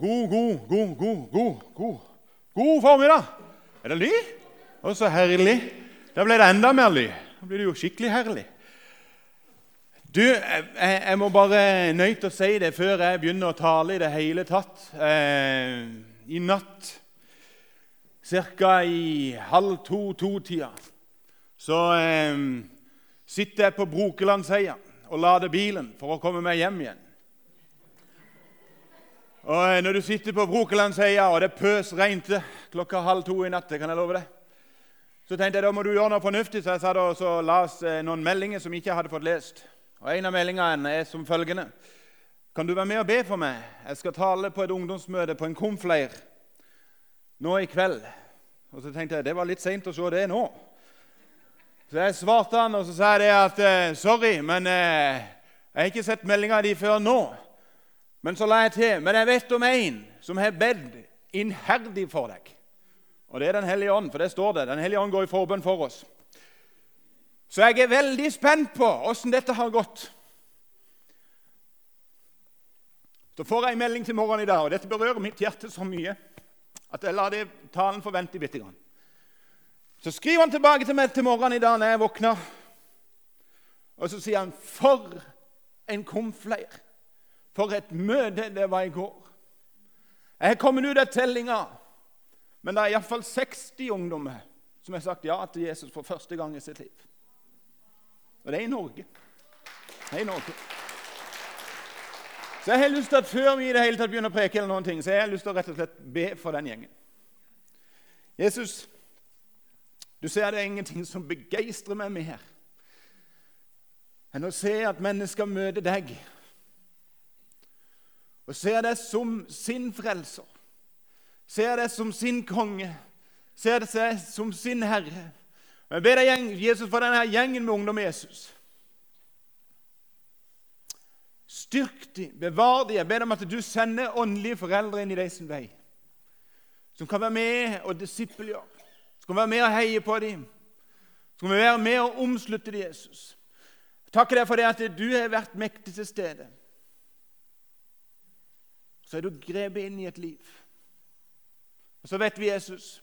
God, god, god, god, god, god, god formiddag. Er det ly? Å, så herlig. Da ble det enda mer ly. Da blir det jo skikkelig herlig. Du, jeg, jeg må bare nøye å si det før jeg begynner å tale i det hele tatt. Eh, I natt, ca. i halv to-to-tida, så eh, sitter jeg på Brokelandsheia og lader bilen for å komme meg hjem igjen. Og eh, Når du sitter på Brokelandsheia, og det pøs regnte klokka halv to i natt, kan jeg love deg, så tenkte jeg da må du gjøre noe fornuftig, så jeg satt og eh, noen meldinger som jeg ikke hadde fått lest. Og En av meldingene er som følgende.: Kan du være med og be for meg? Jeg skal tale på et ungdomsmøte på en komfleir nå i kveld. Og så tenkte jeg det var litt seint å se det nå. Så jeg svarte han, og så sa jeg det at eh, sorry, men jeg har ikke sett meldinga di før nå. Men så la jeg til men jeg vet om en som har bedt innherdig for deg. Og det er Den hellige ånd, for det står det. Den hellige ånd går i forbønn for oss. Så jeg er veldig spent på åssen dette har gått. Så får jeg en melding til morgenen i dag, og dette berører mitt hjerte så mye at jeg lar det talen få vente bitte. Så skriver han tilbake til meg til morgenen i dag når jeg våkner, og så sier han 'For en komfleir'. For et møte det var i går. Jeg har kommet ut av tellinga, men det er iallfall 60 ungdommer som har sagt ja til Jesus for første gang i sitt liv. Og det er i Norge. Det er i Norge. Så jeg har lyst til at Før vi i det hele tatt begynner å preke, eller noen ting, så jeg har lyst til å rett og slett be for den gjengen. Jesus, du ser det er ingenting som begeistrer meg mer enn å se at mennesker møter deg og ser det som sin frelser, ser det som sin konge, ser det som sin herre. Og Jeg ber deg, Jesus, for denne gjengen med ungdom Jesus. Styrk dem, bevar dem. Jeg ber om at du sender åndelige foreldre inn i deres vei, som kan være med og disippelgjøre, som kan være med og heie på dem, som kan være med og omslutte dem, Jesus. Jeg takker deg for det at du har vært mektig til stede så er du grepet inn i et liv. Og Så vet vi, Jesus,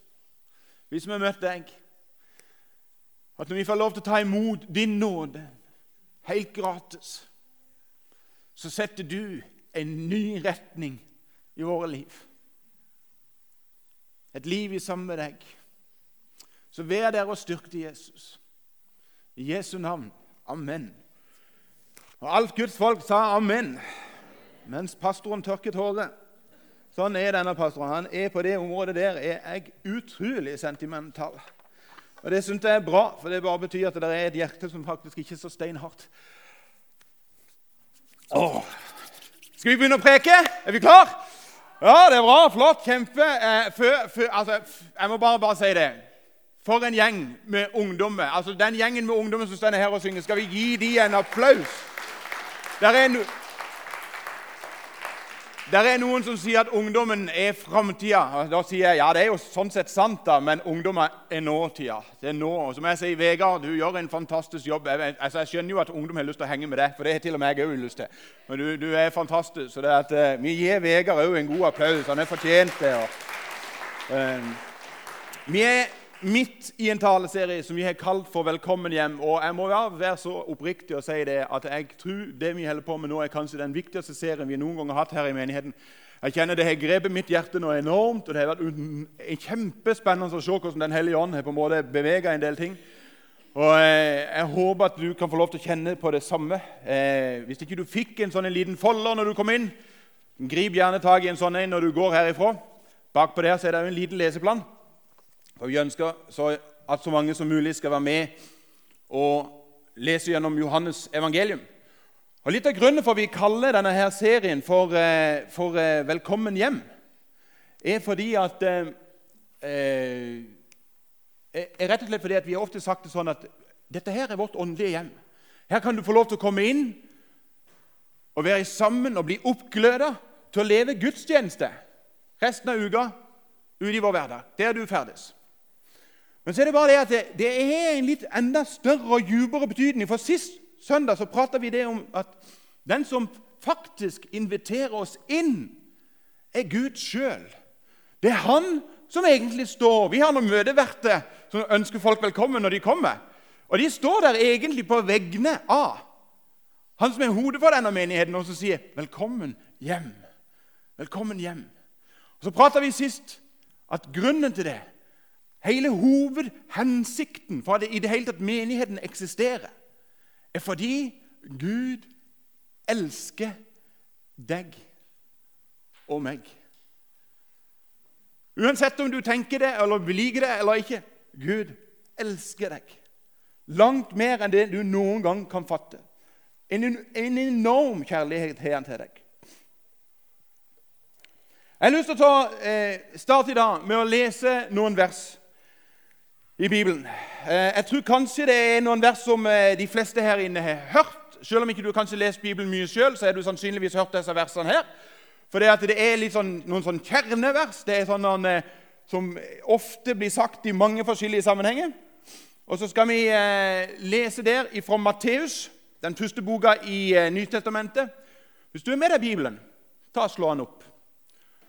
vi som har møtt deg, at når vi får lov til å ta imot din nåde helt gratis, så setter du en ny retning i våre liv. Et liv i sammen med deg. Så vær der og styrk til Jesus. I Jesu navn. Amen. Og alt Guds folk sa amen mens pastoren tørket håret. Sånn er denne pastoren. Han er På det området der er jeg utrolig sentimental. Og Det syns jeg er bra, for det bare betyr at det er et hjerte som faktisk ikke er så steinhardt. Åh. Skal vi begynne å preke? Er vi klar? Ja, det er bra. Flott. Kjempe. Eh, før, før, altså, jeg må bare, bare si det. For en gjeng med ungdommer. Altså, Den gjengen med ungdommer som står her og synger, skal vi gi dem en applaus? Der er no det er noen som sier at ungdommen er framtida. Da sier jeg ja, det er jo sånn sett sant, da, men ungdommen er nåtida. Det er nå. Og som jeg sier, Vegard, du gjør en fantastisk jobb. Jeg, altså, jeg skjønner jo at ungdom har lyst til å henge med deg, for det har til og med jeg òg lyst til. Men du, du er fantastisk. Så at, uh, vi gir Vegard òg en god applaus. Han er fortjent det. Og, uh, vi er midt i en taleserie som vi har kalt for 'Velkommen hjem'. Og Jeg må være så oppriktig og si det at jeg tror det vi holder på med nå, er kanskje den viktigste serien vi noen gang har hatt her i menigheten. Jeg kjenner Det har grepet mitt hjerte nå enormt, og det har vært kjempespennende å se hvordan Den hellige ånd har på en måte beveget en del ting. Og eh, Jeg håper at du kan få lov til å kjenne på det samme. Eh, hvis ikke du fikk en sånn en liten folder når du kom inn, grip gjerne tak i en sånn en når du går herifra. Bakpå der så er det en liten leseplan. Og Vi ønsker at så mange som mulig skal være med og lese gjennom Johannes evangelium. Og Litt av grunnen for at vi kaller denne her serien for, eh, for eh, 'Velkommen hjem', er fordi at eh, eh, er rett og slett fordi at Vi har ofte sagt det sånn at dette her er vårt åndelige hjem. Her kan du få lov til å komme inn og være sammen og bli oppgløda til å leve gudstjeneste resten av uka ute i vår hverdag. Der du ferdes. Men så er det bare det at det, det er en litt enda større og dypere betydning. For sist søndag så prata vi det om at den som faktisk inviterer oss inn, er Gud sjøl. Det er han som egentlig står Vi har noen møteverter som ønsker folk velkommen når de kommer. Og De står der egentlig på vegne av han som er hodet for denne menigheten, og som sier 'velkommen hjem'. Velkommen hjem. Og Så prata vi sist at grunnen til det, hele hovedhensikten for at i det hele tatt menigheten eksisterer, er fordi Gud elsker deg og meg. Uansett om du tenker det eller liker det eller ikke Gud elsker deg. Langt mer enn det du noen gang kan fatte. En, en enorm kjærlighet har han til deg. Jeg har lyst til å ta eh, start i dag med å lese noen vers i Bibelen. Eh, jeg tror kanskje det er noen vers som eh, de fleste her inne har hørt. Selv om ikke du kanskje leser Bibelen mye sjøl, så har du sannsynligvis hørt disse versene her. For det, er sånn, noen sånn kjernevers det er sånn, eh, som ofte blir sagt i mange forskjellige sammenhenger. Og Så skal vi lese der fra Matteus, den første boka i Nytestamentet. Hvis du er med deg Bibelen, ta og slå den opp.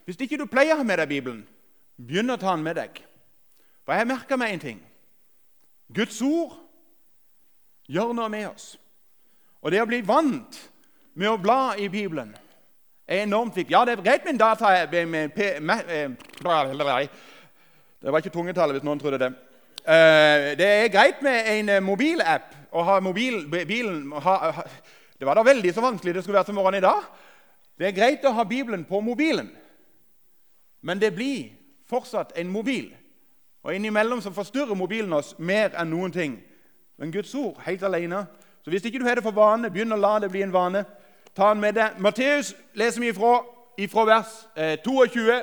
Hvis ikke du pleier å ha med deg Bibelen, begynn å ta den med deg. For jeg har merka meg en ting. Guds ord gjør noe med oss. Og det å bli vant med å bla i Bibelen er enormt viktig. Ja, det er greit med en data med, Det var ikke tungetallet, hvis noen trodde det. Eh, det er greit med en eh, mobilapp å ha mobil, bilen ha, Det var da veldig så vanskelig det skulle være som morgenen i dag. Det er greit å ha Bibelen på mobilen, men det blir fortsatt en mobil. Og Innimellom så forstyrrer mobilen oss mer enn noen ting. Men Guds ord helt alene så hvis ikke du har det for vane, begynn å la det bli en vane. Ta den med deg. Matteus leser vi ifra, ifra vers eh, 22.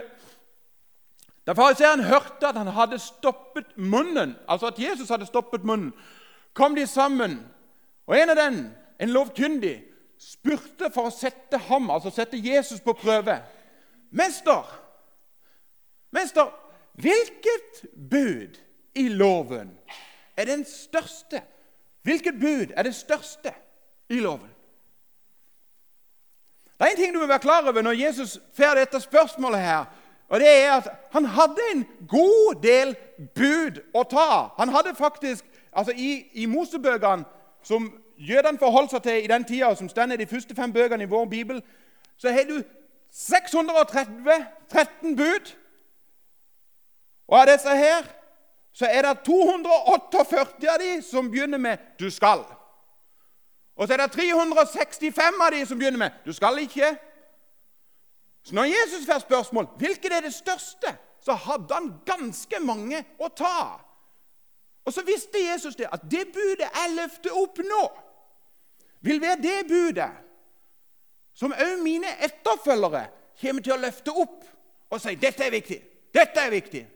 Da fariseeren hørte at han hadde stoppet munnen, altså at Jesus hadde stoppet munnen, kom de sammen, og en av dem, en lovkyndig, spurte for å sette ham, altså sette Jesus på prøve. Mester, mester, hvilket bud i loven er den største? Hvilket bud er det største i loven? Det er en ting du må være klar over når Jesus får dette spørsmålet. her, og det er at Han hadde en god del bud å ta. Han hadde faktisk, altså I, i Mosebøkene, som jødene forholdt seg til i den tida, som står i de første fem bøkene i vår bibel, så har du 613 bud. Og av disse her så er det 248 av de som begynner med 'du skal'. Og så er det 365 av de som begynner med 'du skal ikke'. Så når Jesus får spørsmål hvilket er det største, så hadde han ganske mange å ta. Og så visste Jesus det, at det budet jeg løfter opp nå, vil være det budet som òg mine etterfølgere kommer til å løfte opp og si 'dette er viktig'. Dette er viktig.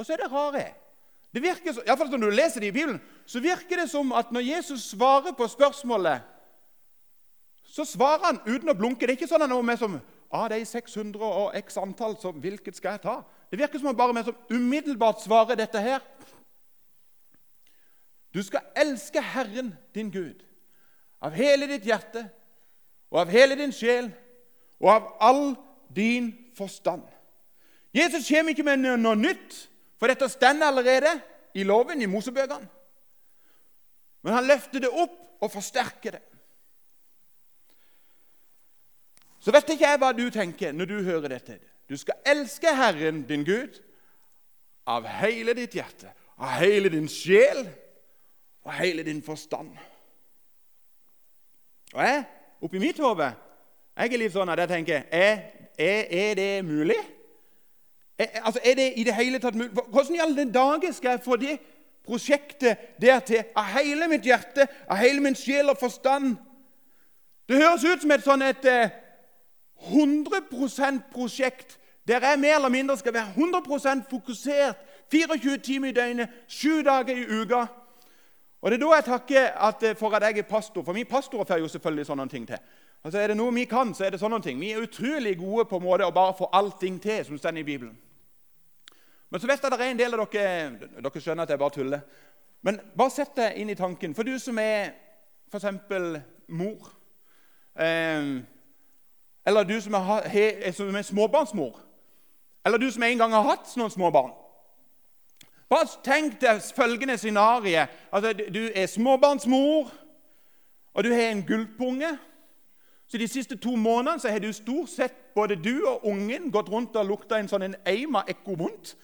Og så er det rare det virker, i fall Når du leser det i Bibelen, så virker det som at når Jesus svarer på spørsmålet, så svarer han uten å blunke. Det er ikke sånn han er som det er 600 og x antall, så hvilket skal jeg ta? Det virker som han bare med som umiddelbart svarer dette her. Du skal elske Herren din Gud av hele ditt hjerte og av hele din sjel og av all din forstand. Jesus kommer ikke med noe nytt. For dette står allerede i loven, i Mosebøkene. Men han løfter det opp og forsterker det. Så vet ikke jeg hva du tenker når du hører dette. Du skal elske Herren din Gud av hele ditt hjerte, av hele din sjel og hele din forstand. Og jeg, oppi mitt hode, er litt sånn at jeg tenker er, er, er det mulig? Altså, Er det i det hele tatt mulig? Hvordan i alle dager skal jeg få det prosjektet der til av hele mitt hjerte, av hele min sjel og forstand? Det høres ut som et sånn et 100 %-prosjekt der jeg mer eller mindre skal være 100% fokusert 24 timer i døgnet, 7 dager i uka. Og Det er da jeg takker at, eh, for at jeg er pastor, for vi pastorer får jo selvfølgelig sånne ting til. Altså Er det noe vi kan, så er det sånne ting. Vi er utrolig gode på en måte å bare få allting til, som står i Bibelen. Men så vet jeg det er en del av dere Dere skjønner at jeg bare tuller. Men bare sett deg inn i tanken. For du som er f.eks. mor, eh, Eller du som er, som er småbarnsmor. Eller du som en gang har hatt noen småbarn. Bare tenk deg følgende scenario. Altså, du er småbarnsmor, og du har en gulpunge. Så De siste to månedene så har du stort sett både du og ungen gått rundt og lukta en sånn en eim av ekkovondt.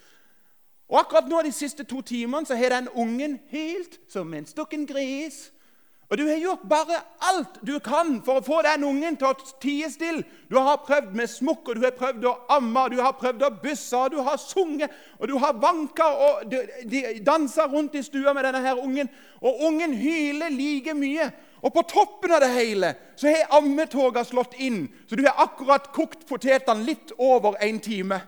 Og akkurat nå de siste to timene så har den ungen helt som en stukken gris. Og du har gjort bare alt du kan for å få den ungen til å tie stille. Du har prøvd med smokk, du har prøvd å amme, du har prøvd å bysse, og du har sunget, og du har vanka og de dansa rundt i stua med denne her ungen. Og ungen hyler like mye. Og på toppen av det hele så har ammetoga slått inn, så du har akkurat kokt potetene litt over en time.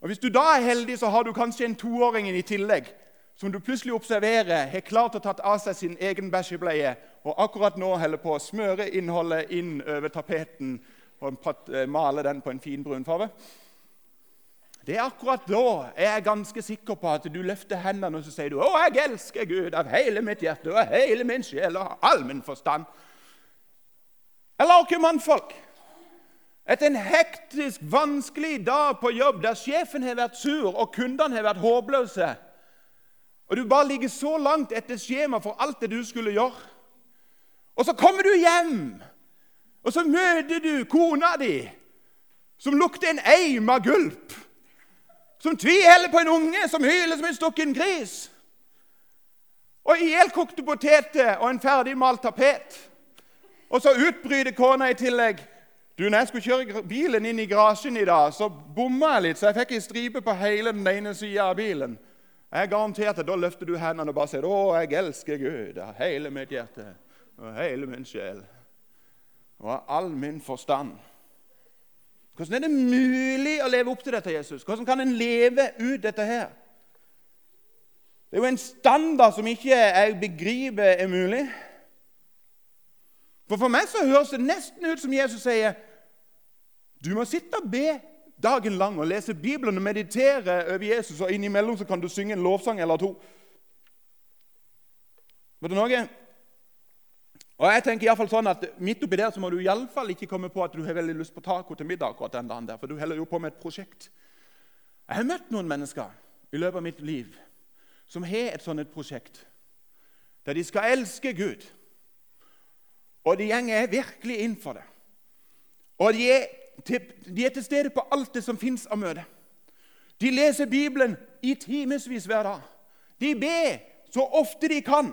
Og Hvis du da er heldig, så har du kanskje en toåring i tillegg som du plutselig observerer har klart å tatt av seg sin egen bæsjebleie og akkurat nå holder på å smøre innholdet inn over tapeten og eh, male den på en fin brun farge. Det er akkurat da jeg er ganske sikker på at du løfter hendene og så sier du, 'Å, jeg elsker Gud av hele mitt hjerte og hele min sjel og all min forstand'. Eller dere mannfolk. Etter en hektisk, vanskelig dag på jobb der sjefen har vært sur og kundene har vært håpløse, og du bare ligger så langt etter skjema for alt det du skulle gjøre Og så kommer du hjem, og så møter du kona di, som lukter en eim av gulp som tviholder på en unge som hyler som en stukken gris. Og ihjelkokte poteter og en ferdigmalt tapet. Og så utbryter kona i tillegg. Du, når jeg skulle kjøre bilen inn i garasjen i dag, så bomma jeg litt, så jeg fikk ei stripe på hele den ene sida av bilen. Jeg garanterte, Da løfter du hendene og bare sier 'Å, jeg elsker Gud av hele mitt hjerte og hele min sjel' og av all min forstand. Hvordan er det mulig å leve opp til dette, Jesus? Hvordan kan en leve ut dette her? Det er jo en standard som ikke jeg begriper er mulig. For For meg så høres det nesten ut som Jesus sier du må sitte og be dagen lang og lese Bibelen og meditere over Jesus, og innimellom så kan du synge en lovsang eller to. Vet du noe? Og jeg tenker i fall sånn at Midt oppi der så må du i alle fall ikke komme på at du har veldig lyst på taco til middag. akkurat den dagen der, For du heller jo på med et prosjekt. Jeg har møtt noen mennesker i løpet av mitt liv som har et sånt et prosjekt. Der de skal elske Gud. Og de gjenger virkelig inn for det. Og de er, de er til stede på alt det som fins av møte. De leser Bibelen i timevis hver dag. De ber så ofte de kan.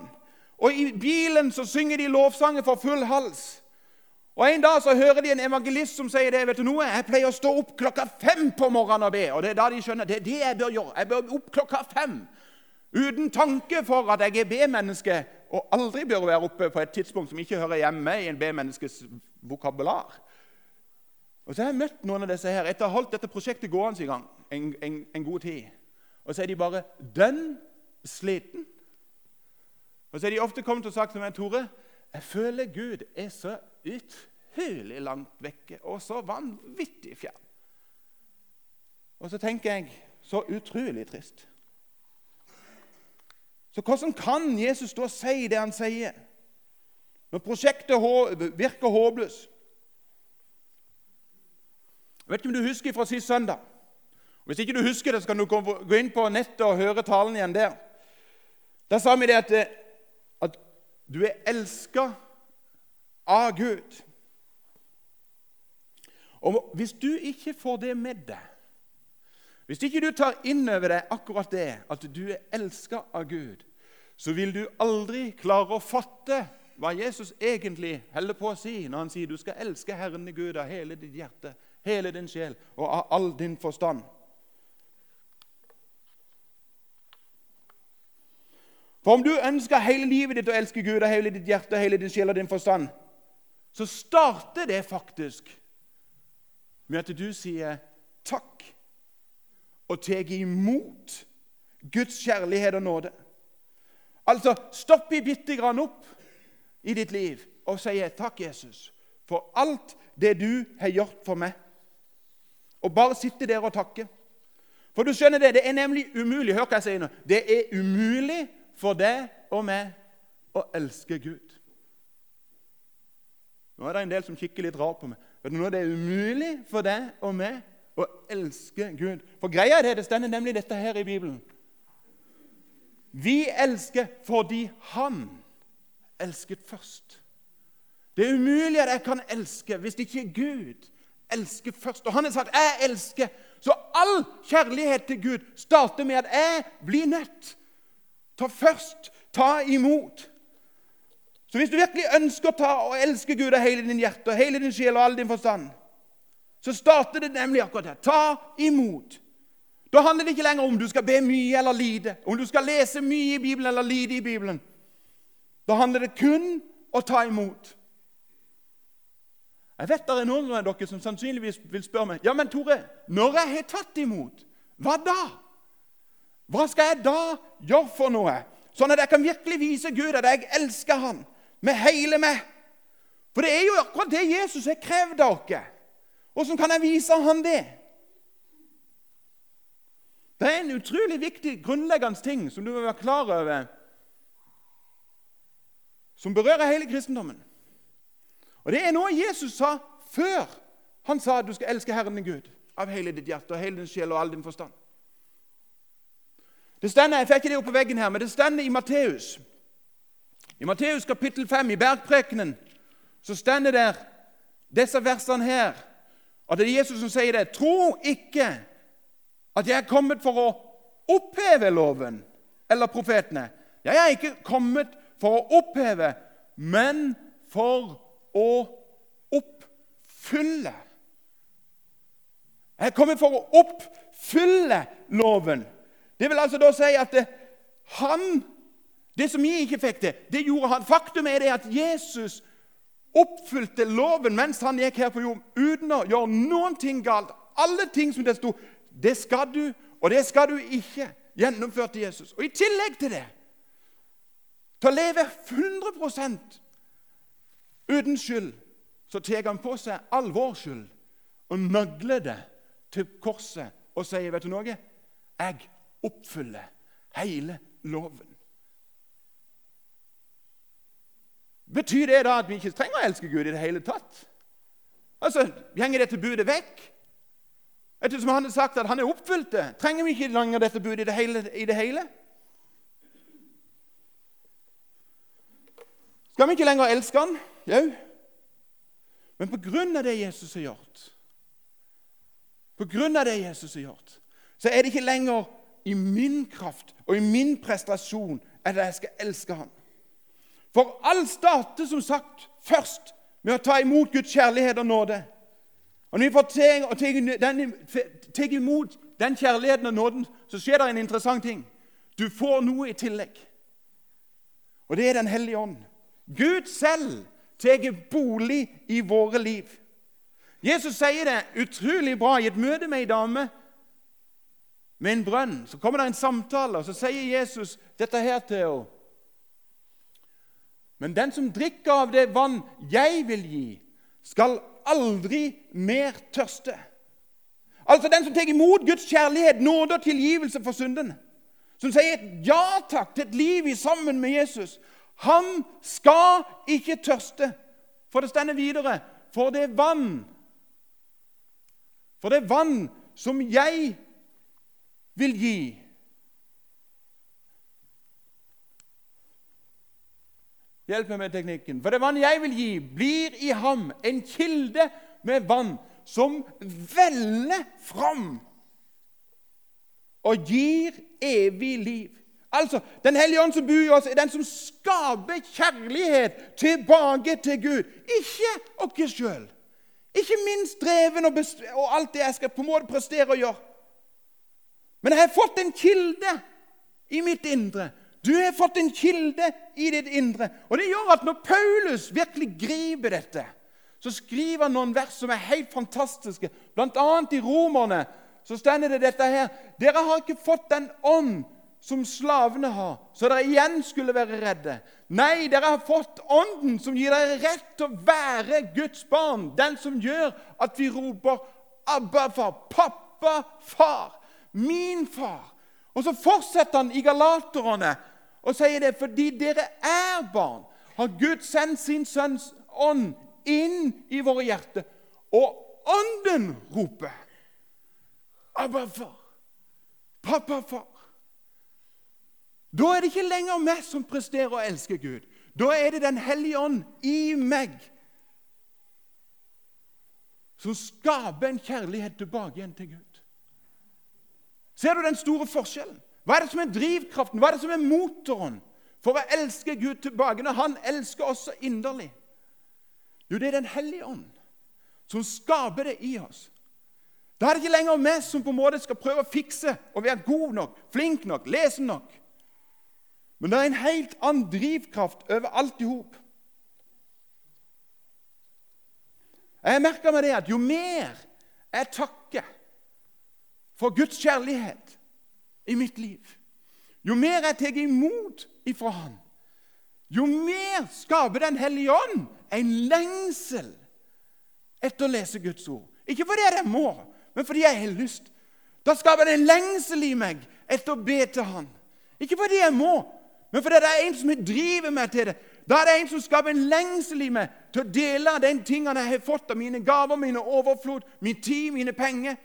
Og i bilen så synger de lovsanger for full hals. Og En dag så hører de en evangelist som sier det. vet du noe, Jeg pleier å stå opp klokka fem på morgenen og be. Og Det er da de skjønner det er det jeg bør gjøre. Jeg bør opp klokka fem. Uten tanke for at jeg er B-menneske og aldri bør være oppe på et tidspunkt som ikke hører hjemme i en B-menneskes vokabular. Og så har jeg møtt noen av disse her etter å ha holdt dette prosjektet gående i gang en, en, en god tid. Og så er de bare dønn sliten. Og så er de ofte kommet og sagt til meg, Tore, jeg føler Gud er så utrolig langt vekke og så vanvittig fjern. Og så tenker jeg så utrolig trist. Så hvordan kan Jesus og si det han sier, når prosjektet virker håpløst? Jeg vet ikke om du husker fra sist søndag. Hvis ikke du husker det, så kan du gå inn på nettet og høre talen igjen der. Der sa vi det at at du er elska av Gud. Og Hvis du ikke får det med deg, hvis ikke du tar inn over deg akkurat det, at du er elska av Gud, så vil du aldri klare å fatte hva Jesus egentlig holder på å si når han sier du skal elske Herren i Gud av hele ditt hjerte, hele din sjel og av all din forstand. For om du ønsker hele livet ditt å elske Gud av hele ditt hjerte, hele din sjel og din forstand, så starter det faktisk med at du sier takk og tar imot Guds kjærlighet og nåde. Altså stopp i bitte grann opp i ditt liv og sier takk, Jesus, for alt det du har gjort for meg. Og bare sitte der og takke. For du skjønner det, det er nemlig umulig hør hva jeg sier nå, det er umulig for deg og meg å elske Gud. Nå er det en del som kikker litt rart på meg. Du, nå Det er umulig for deg og meg å elske Gud. For greia er det, det stender nemlig dette her i Bibelen. Vi elsker fordi Han elsket først. Det er umulig at jeg kan elske hvis det ikke er Gud elsker først. Og han har sagt 'jeg elsker'. Så all kjærlighet til Gud starter med at jeg blir nødt til først ta imot. Så hvis du virkelig ønsker å ta og elske Gud av hele din hjerte og hele din sjel og all din forstand, så starter det nemlig akkurat her. Ta imot. Da handler det ikke lenger om du skal be mye eller lite, om du skal lese mye i Bibelen eller lite i Bibelen. Da handler det kun om å ta imot. Jeg vet det er noen av dere som sannsynligvis vil spørre meg ja, men Tore, når jeg har tatt imot, hva da? Hva skal jeg da gjøre for noe, sånn at jeg kan virkelig vise Gud at jeg elsker Han med hele meg? For det er jo akkurat det Jesus har krevd av oss. Hvordan kan jeg vise Han det? Det er en utrolig viktig, grunnleggende ting som du må være klar over, som berører hele kristendommen. Og Det er noe Jesus sa før han sa at du skal elske Herren din Gud av hele ditt hjerte og hele din sjel og all din forstand. Det stender, Jeg fikk ikke det opp på veggen her, men det stender i Matteus. I Matteus kapittel 5, i Bergprekenen, så stender der disse versene her. At det er Jesus som sier det. Tro ikke at jeg er kommet for å oppheve loven eller profetene. Jeg er ikke kommet for å oppheve, men for å oppfylle. Jeg er kommet for å oppfylle loven. Det vil altså da si at det, han Det som jeg ikke fikk til, det gjorde han. Faktum er det at Jesus oppfylte loven mens han gikk her på jord, uten å gjøre noen ting galt. Alle ting som det sto, det skal du, og det skal du ikke, gjennomførte Jesus. Og I tillegg til det, til å leve 100 Uten skyld så tar han på seg all og nagler det til korset og sier, 'Vet du noe? Jeg oppfyller hele loven.' Betyr det da at vi ikke trenger å elske Gud i det hele tatt? Altså, Gjenger dette budet vekk? Ettersom han har sagt at han er oppfylt det, trenger vi ikke lenger dette budet i det hele? I det hele? Skal vi ikke lenger elske han? Jau. Men på grunn av det Jesus har gjort, på grunn av det Jesus har gjort, så er det ikke lenger i min kraft og i min prestasjon at jeg skal elske ham. For alt starter som sagt først med å ta imot Guds kjærlighet og nåde. Og når vi får ta imot den kjærligheten og nåden, så skjer det en interessant ting. Du får noe i tillegg. Og det er Den hellige ånd. Gud selv tar bolig i våre liv. Jesus sier det utrolig bra i et møte med ei dame med en brønn. Så kommer det en samtale, og så sier Jesus dette her til henne. Men den som drikker av det vann jeg vil gi, skal aldri mer tørste. Altså den som tar imot Guds kjærlighet, nåde og tilgivelse for synden. Som sier et ja takk til et liv i sammen med Jesus. Han skal ikke tørste. For det stender videre For det er vann For det er vann som jeg vil gi Hjelp meg med teknikken. For det vann jeg vil gi, blir i ham en kilde med vann som veller fram og gir evig liv. Altså, Den hellige ånd som bor i oss, er den som skaper kjærlighet tilbake til Gud. Ikke oss sjøl. Ikke minst dreven og, og, alt det jeg skal på en måte prestere og gjøre. Men jeg har fått en kilde i mitt indre. Du har fått en kilde i ditt indre. Og det gjør at når Paulus virkelig griper dette, så skriver han noen vers som er helt fantastiske. Blant annet i Romerne så stender det dette her. Dere har ikke fått den ånd som slavene har, så dere igjen skulle være redde. Nei, dere har fått Ånden, som gir dere rett til å være Guds barn. Den som gjør at vi roper 'Abba, far', 'Pappa, far', 'Min far'. Og så fortsetter han i Galaterne og sier det fordi dere er barn, har Gud sendt sin sønns ånd inn i våre hjerter, og Ånden roper. Abba, far. Pappa, far. Da er det ikke lenger meg som presterer å elske Gud. Da er det Den hellige ånd i meg som skaper en kjærlighet tilbake igjen til Gud. Ser du den store forskjellen? Hva er det som er drivkraften? Hva er det som er motoren for å elske Gud tilbake når Han elsker oss så inderlig? Jo, det er Den hellige ånd som skaper det i oss. Da er det ikke lenger vi som på en måte skal prøve å fikse og være god nok, flink nok, lese nok. Men det er en helt annen drivkraft over alt i hop. Jeg merker meg det at jo mer jeg takker for Guds kjærlighet i mitt liv, jo mer jeg tar imot ifra Han, jo mer skaper Den hellige ånd en lengsel etter å lese Guds ord. Ikke fordi jeg må, men fordi jeg har lyst. Da skaper det en lengsel i meg etter å be til Han. Ikke fordi jeg må, men fordi det er en som driver meg til det. Da er det en som skaper en lengsel i meg til å dele den tingene jeg har fått av mine gaver, mine overflod, min tid, mine penger.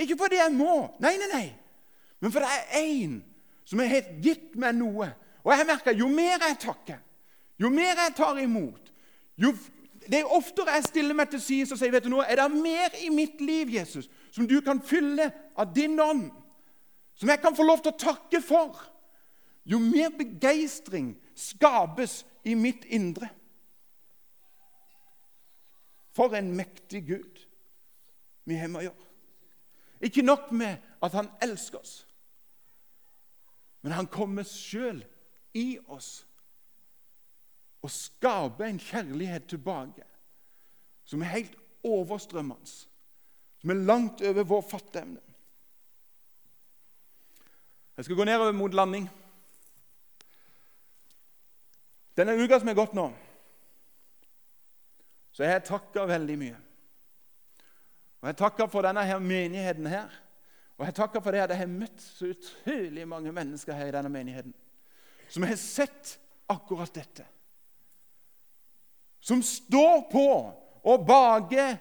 Ikke fordi jeg må, nei, nei, nei. men fordi det er en som har gitt meg noe. Og jeg merker jo mer jeg takker, jo mer jeg tar imot, jo det er oftere jeg stiller meg til side og sier vet du noe, er det mer i mitt liv Jesus, som du kan fylle av din ånd, som jeg kan få lov til å takke for, jo mer begeistring skapes i mitt indre. For en mektig Gud vi har med å gjøre. Ikke nok med at han elsker oss, men han kommer sjøl i oss og skaper en kjærlighet tilbake som er helt overstrømmende, som er langt over vår fatteevne. Jeg skal gå nedover mot landing. Denne uka som er gått nå, så har jeg takka veldig mye. Og Jeg takker for denne her menigheten her. Og jeg takker for det at jeg har møtt så utrolig mange mennesker her i denne menigheten som har sett akkurat dette som står på og baker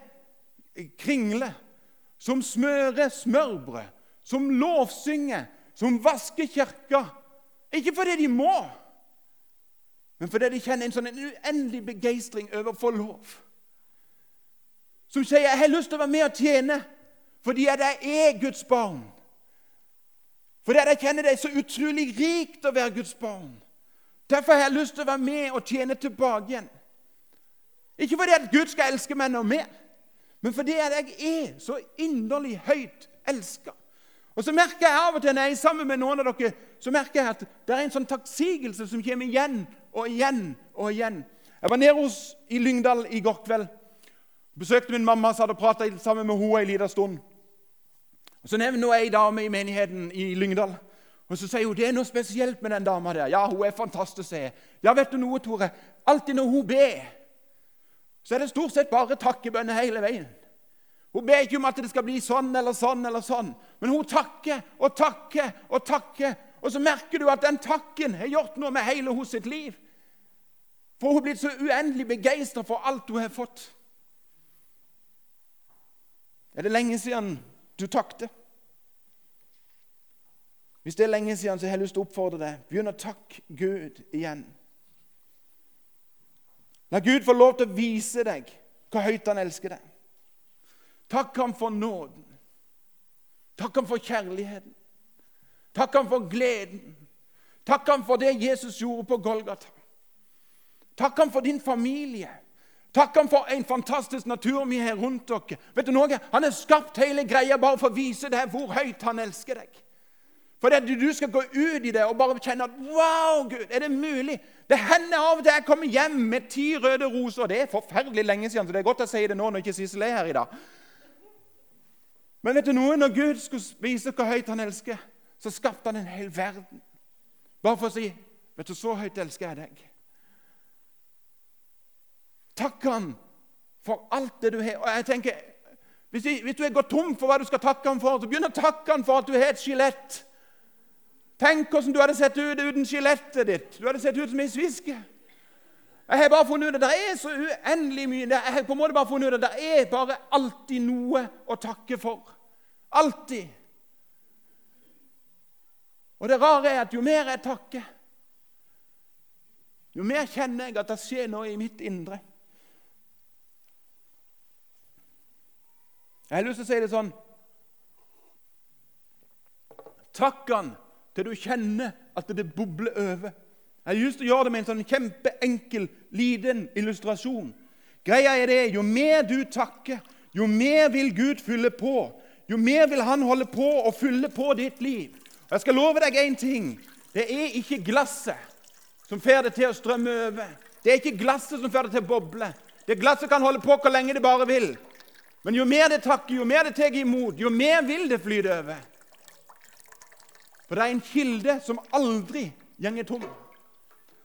kringle, som smører smørbrød, som lovsynger, som vasker kirka. Ikke fordi de må, men fordi de kjenner en sånn uendelig begeistring over å få lov. Som sier 'Jeg har lyst til å være med og tjene fordi jeg er Guds barn'. Fordi jeg kjenner det er så utrolig rikt å være Guds barn. Derfor har jeg lyst til å være med og tjene tilbake igjen. Ikke fordi at Gud skal elske meg noe mer, men fordi at jeg er så inderlig høyt elska. Og så merker jeg av og til når jeg er sammen med noen av dere, så merker jeg at det er en sånn takksigelse som kommer igjen og igjen og igjen. Jeg var nede hos, i Lyngdal i går kveld. Besøkte min mamma som hadde prata sammen med henne en liten stund. Og Så nevner hun ei dame i menigheten i Lyngdal. Og Så sier hun det er noe spesielt med den dama der. Ja, hun er fantastisk. Ja, vet du noe, Tore? Alltid når hun ber så er det stort sett bare takkebønner hele veien. Hun ber ikke om at det skal bli sånn eller sånn, eller sånn, men hun takker og takker og takker. Og så merker du at den takken har gjort noe med hele hos sitt liv. For hun har blitt så uendelig begeistra for alt hun har fått. Er det lenge siden du takte? Hvis det er lenge siden, så har jeg lyst til å oppfordre deg. Begynn å takke Gud igjen. La Gud få lov til å vise deg hvor høyt han elsker deg. Takk ham for nåden. Takk ham for kjærligheten. Takk ham for gleden. Takk ham for det Jesus gjorde på Golgata. Takk ham for din familie. Takk ham for en fantastisk natur vi har rundt dere. Vet du noe? Han har skapt hele greia bare for å vise deg hvor høyt han elsker deg. For at du skal gå ut i det og bare kjenne at Wow, Gud, er det mulig? Det hender av og til jeg kommer hjem med ti røde roser. Det er forferdelig lenge siden, så det er godt jeg sier det nå når ikke Sissel er her i dag. Men vet du noe? Når Gud skulle vise hvor høyt han elsker, så skapte han en hel verden. Bare for å si Vet du, så høyt elsker jeg deg. Takk han for alt det du har. Og jeg tenker, hvis, hvis du har gått tom for hva du skal takke ham for, så begynn å takke ham for at du har et skjelett Tenk hvordan du hadde sett ut uten skjelettet ditt. Du hadde sett ut som ei sviske. Jeg har bare funnet ut at det er så uendelig mye. Jeg har på en måte bare funnet ut at det er bare alltid noe å takke for. Alltid. Og det rare er at jo mer jeg takker, jo mer kjenner jeg at det skjer noe i mitt indre. Jeg har lyst til å si det sånn Takk Han til du kjenner at det bobler over. Jeg har lyst til å gjøre det med en sånn kjempeenkel, liten illustrasjon. Greia er det, Jo mer du takker, jo mer vil Gud fylle på. Jo mer vil Han holde på å fylle på ditt liv. Og Jeg skal love deg én ting. Det er ikke glasset som får det til å strømme over. Det er ikke glasset som får det til å boble. Det Glasset kan holde på hvor lenge det bare vil. Men jo mer det takker, jo mer det tar imot, jo mer vil det flyte over. For det er en kilde som aldri gjenger tom.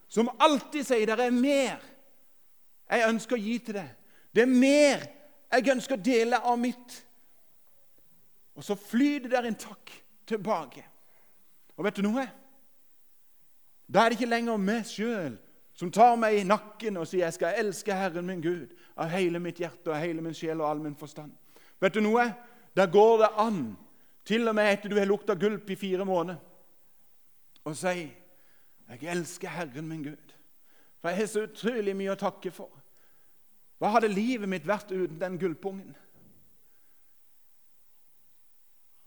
Som alltid sier det er mer jeg ønsker å gi til deg. Det er mer jeg ønsker å dele av mitt. Og så flyter der en takk tilbake. Og vet du noe? Da er det ikke lenger meg sjøl som tar meg i nakken og sier jeg skal elske Herren min Gud av hele mitt hjerte og hele min sjel og all min forstand. Vet du noe? Da går det an, til og med etter du har lukta gulp i fire måneder, å si jeg elsker Herren min Gud. For jeg har så utrolig mye å takke for. Hva hadde livet mitt vært uten den gulpungen?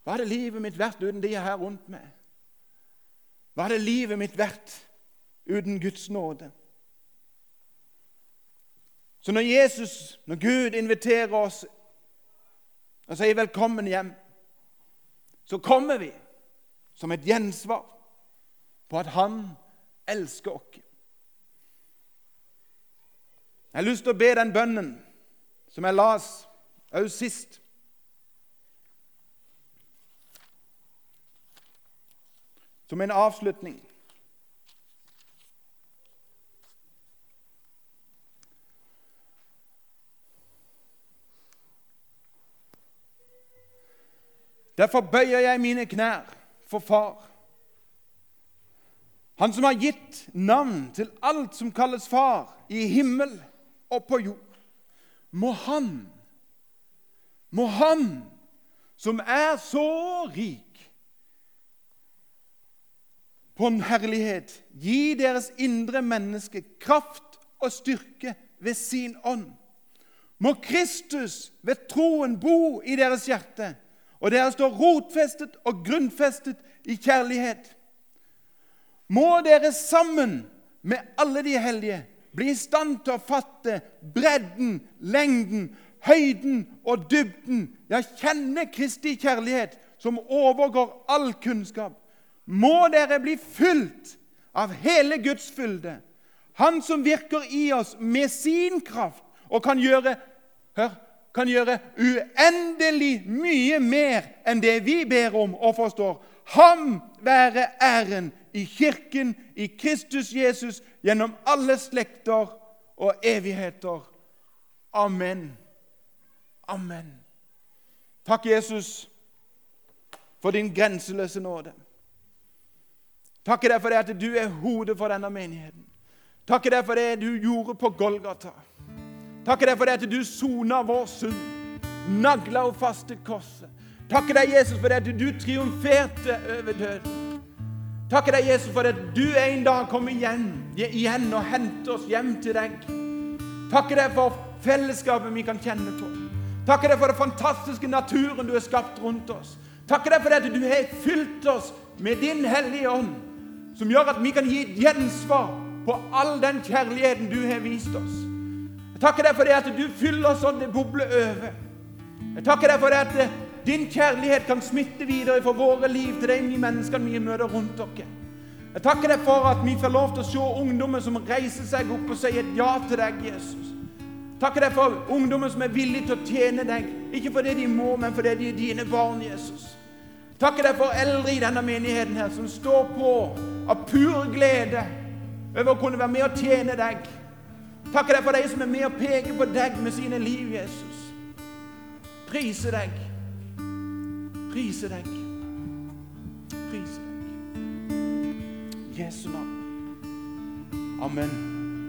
Hva hadde livet mitt vært uten de her rundt meg? Hva hadde livet mitt vært uten Guds nåde? Så når Jesus, når Gud inviterer oss og sier 'velkommen hjem', så kommer vi som et gjensvar på at han elsker oss. Jeg har lyst til å be den bønnen som jeg las òg sist. Som en avslutning. Derfor bøyer jeg mine knær for Far. Han som har gitt navn til alt som kalles far i himmel og på jord. Må han, må han som er så rik på en herlighet, gi deres indre menneske kraft og styrke ved sin ånd. Må Kristus ved troen bo i deres hjerte og dere står rotfestet og grunnfestet i kjærlighet. Må dere sammen med alle de hellige bli i stand til å fatte bredden, lengden, høyden og dybden, ja, kjenne Kristi kjærlighet, som overgår all kunnskap. Må dere bli fylt av hele Guds fylde, Han som virker i oss med sin kraft og kan gjøre hør, kan gjøre uendelig mye mer enn det vi ber om og forstår. Ham være æren i Kirken, i Kristus Jesus, gjennom alle slekter og evigheter. Amen. Amen. Takk, Jesus, for din grenseløse nåde. Takker deg for det at du er hodet for denne menigheten. Takker deg for det du gjorde på Golgata. Takker deg for det at du sona vår synd, nagla og fastet korset. Takker deg, Jesus, for det at du triumferte over døden. Takker deg, Jesus, for at du en dag kommer igjen, igjen og henter oss hjem til deg. Takker deg for fellesskapet vi kan kjenne på. Takker deg for den fantastiske naturen du har skapt rundt oss. Takker deg for det at du har fylt oss med din Hellige Ånd, som gjør at vi kan gi et gjensvar på all den kjærligheten du har vist oss. Jeg takker deg for det at du fyller sånn det bobler over. Jeg takker deg for det at din kjærlighet kan smitte videre for våre liv til de menneskene vi møter rundt dere. Jeg takker deg for at vi får lov til å se ungdommer som reiser seg opp og sier ja til deg, Jesus. Takker deg for ungdommer som er villige til å tjene deg, ikke fordi de må, men fordi de er dine barn, Jesus. Takker deg for eldre i denne menigheten her som står på av pur glede over å kunne være med og tjene deg. Takker deg for de som er med og peker på deg med sine liv, Jesus. Prise deg. Prise deg. Prise deg. Jesu navn. Amen.